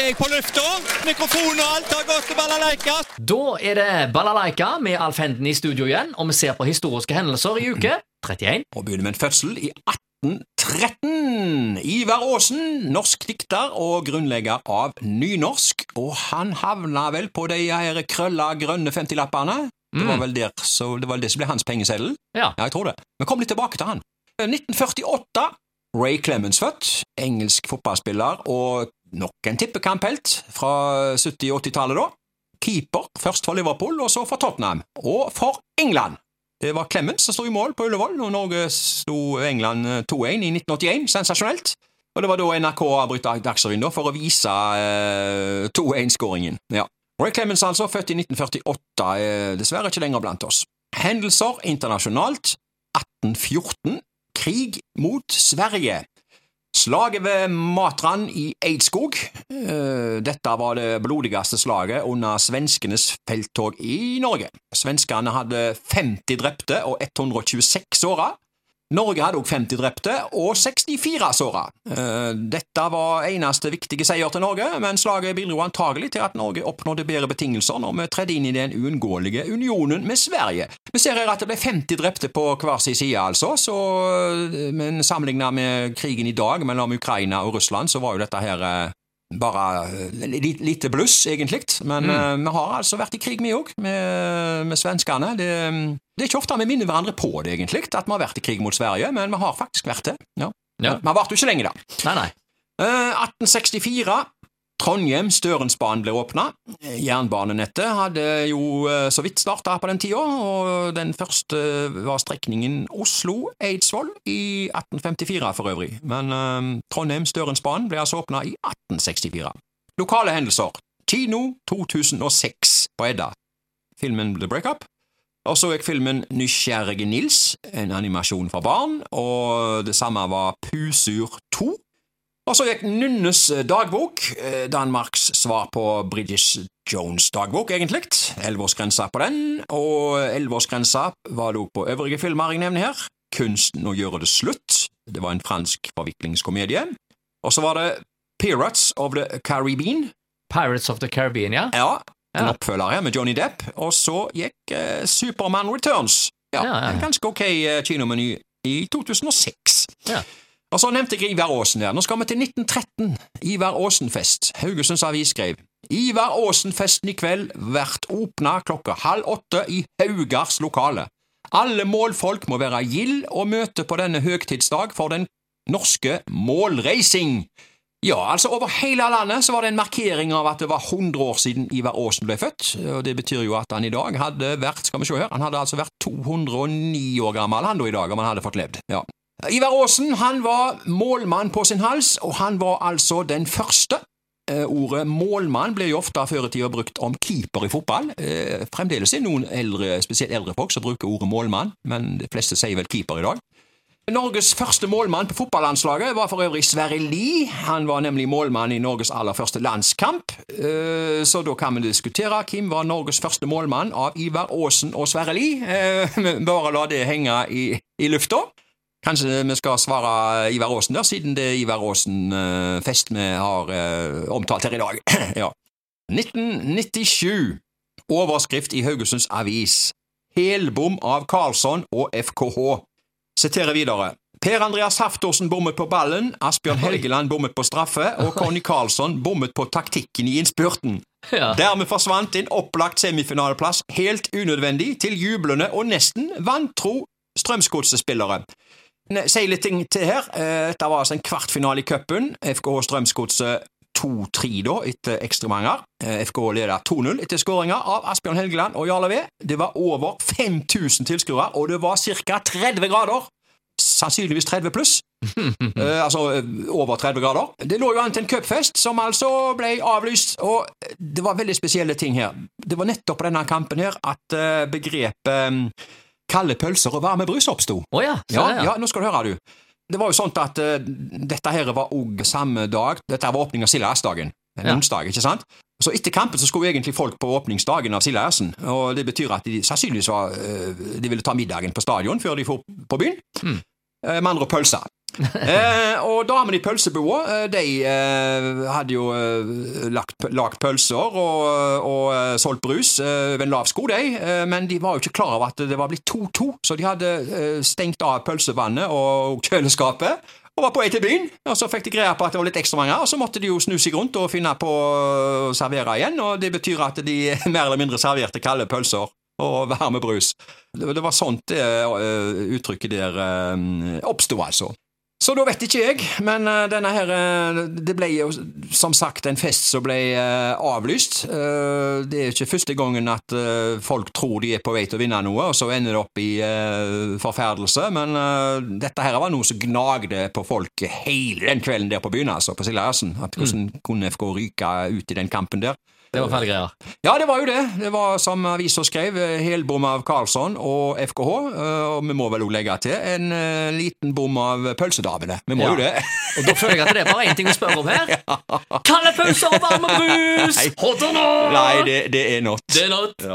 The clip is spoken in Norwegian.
er jeg på lufta. Mikrofon og alt har gått til balalaika. Da er det Balalaika med Alf Henden i studio igjen, og vi ser på historiske hendelser i uke 31. Og begynner med en fødsel i 1813. Ivar Aasen, norsk dikter og grunnlegger av nynorsk. Og han havna vel på de her krølla grønne 50-lappene. Det var vel der, så det var det som ble hans pengeseddel. Ja. Ja, jeg tror det. Men kom litt tilbake til han. 1948. Ray Clemens født. Engelsk fotballspiller og nok en tippekamphelt fra 70- og 80-tallet, da. Keeper, først for Liverpool, og så for Tottenham. Og for England. Det var Clemens som sto i mål på Ullevål når Norge sto England eh, 2-1 i 1981. Sensasjonelt. Og det var da NRK avbrøt Dagsrevyen for å vise eh, 2-1-skåringen. Ja. Roy Clemens, altså, født i 1948, er dessverre ikke lenger blant oss. Hendelser internasjonalt 1814. Krig mot Sverige. Slaget ved Matran i Eidskog. Eh, Dette var det blodigste slaget under svenskenes felttog i Norge. Svenskene hadde 50 drepte og 126 såra. Norge hadde også 50 drepte og 64 såra. Eh, Dette var eneste viktige seier til Norge, men slaget bidro antagelig til at Norge oppnådde bedre betingelser når vi tredde inn i den uunngåelige unionen med Sverige. Vi ser her at det ble 50 drepte på hver sin side, altså, så, men sammenlignet med krigen i dag mellom Ukraina og Russland, så var jo dette her eh, bare eh, lite bluss, egentlig. Men eh, vi har altså vært i krig, vi òg, med, med svenskene. Det, det er ikke ofte vi minner hverandre på det, egentlig, at vi har vært i krig mot Sverige, men vi har faktisk vært det. Ja. Ja. Vi har vart jo ikke lenge, da. Nei, nei. Uh, 1864. Trondheim-Størensbanen ble åpna. Jernbanenettet hadde jo eh, så vidt starta på den tida, og den første var strekningen Oslo-Eidsvoll i 1854 for øvrig. Men eh, Trondheim-Størensbanen ble altså åpna i 1864. Lokale hendelser. Kino 2006 på Edda. Filmen The Breakup. Og så gikk filmen Nysgjerrige Nils, en animasjon for barn, og det samme var Pusur 2. Og så gikk Nunnes dagbok, eh, Danmarks svar på Bridges Jones dagbok, egentlig. Elleveårsgrensa på den, og elleveårsgrensa var det også på øvrige filmer jeg nevner her. Kunsten å gjøre det slutt, det var en fransk forviklingskomedie. Og så var det Pirates of the Caribbean, Pirates of the Caribbean, ja? ja, en oppfølger her med Johnny Depp, og så gikk eh, Superman Returns. Ja, Ja, ja. En ganske ok eh, kinomeny i 2006. Ja. Og så nevnte jeg Ivar Aasen der. Nå skal vi til 1913. Ivar Aasen-fest. Haugesunds Avis skrev Ivar Aasen-festen i kveld vert åpna klokka halv åtte i Haugars lokale. Alle målfolk må være gild og møte på denne høgtidsdag for den norske målreising. Ja, altså over hele landet så var det en markering av at det var 100 år siden Ivar Aasen ble født, og det betyr jo at han i dag hadde vært, skal vi se her, han hadde altså vært 209 år gammel han da i dag, om han hadde fått levd. Ja. Ivar Aasen han var målmann på sin hals, og han var altså den første. Eh, ordet målmann ble jo ofte før i tida brukt om keeper i fotball. Eh, fremdeles er noen eldre, spesielt eldre folk som bruker ordet målmann, men de fleste sier vel keeper i dag. Norges første målmann på fotballandslaget var for øvrig Sverre Lie. Han var nemlig målmann i Norges aller første landskamp, Eh, så da kan vi diskutere hvem var Norges første målmann av Ivar Aasen og Sverre Lie. Eh, Bare la det henge i, i lufta. Kanskje vi skal svare Ivar Aasen der, siden det er Ivar Aasen-fest vi har eh, omtalt her i dag. ja. 1997. Overskrift i Haugesunds Avis. Helbom av Karlsson og FKH. Siterer videre. Per Andreas Haftorsen bommet på ballen, Asbjørn Helgeland bommet på straffe, og Conny Karlsson bommet på taktikken i innspurten. Ja. Dermed forsvant en opplagt semifinaleplass helt unødvendig til jublende og nesten vantro Strømsgodset-spillere. Si litt ting til her. Det Dette var altså en kvartfinale i cupen. FKH Strømsgodset 2-3 da, etter ekstremanger. Eh, FKH leder 2-0 etter skåringer av Asbjørn Helgeland og Jarle V. Det var over 5000 tilskuere, og det var ca. 30 grader. Sannsynligvis 30 pluss. Eh, altså eh, over 30 grader. Det lå jo an til en cupfest, som altså ble avlyst, og det var veldig spesielle ting her. Det var nettopp på denne kampen her at eh, begrepet eh, kalde pølser og varme brus oppsto. Å ja, Ja, ja, nå skal du høre, du. Det var jo sånn at uh, dette her var òg samme dag Dette var åpning av Sildeassdagen. En Ja. onsdag, ikke sant? Så etter kampen så skulle egentlig folk på åpningsdagen av Sildeassen. og det betyr at de sannsynligvis var, uh, de ville ta middagen på stadion før de for på byen. Mm. Uh, Med andre pølser. Eh, og damene i pølsebua eh, de eh, hadde jo eh, lagt, lagt pølser og, og eh, solgt brus ved en lav sko, de. Men de var jo ikke klar over at det var blitt 2-2, så de hadde stengt av pølsevannet og kjøleskapet. Og var på vei til byen, og så fikk de greie på at det var litt ekstra mange, og så måtte de jo snu seg rundt og finne på å servere igjen, og det betyr at de mer eller mindre serverte kalde pølser og varme brus. Det, var sånt det uttrykket der oppsto, altså. Så da vet ikke jeg, men eh, denne her eh, Det ble jo som sagt en fest som ble eh, avlyst. Det er ikke første gangen at folk tror de er på vei til å vinne noe, og så ender det opp i forferdelse, men dette her var noe som gnagde på folk hele den kvelden der på byen, altså, på Siljarsen. At hvordan kunne FK ryke ut i den kampen der? Det var fæle greier. Ja, det var jo det. Det var som avisa skrev, eh, helbom av Karlsson og FKH. eh, Og vi må vel òg legge til en eh, liten bom av pølsedamene. Vi må Ja. jo det. Og da føler jeg at det er bare én ting å spørre om her. Kalde pølser og varme brus! Hot or not? Nei, det, det er not. Det er not. Ja.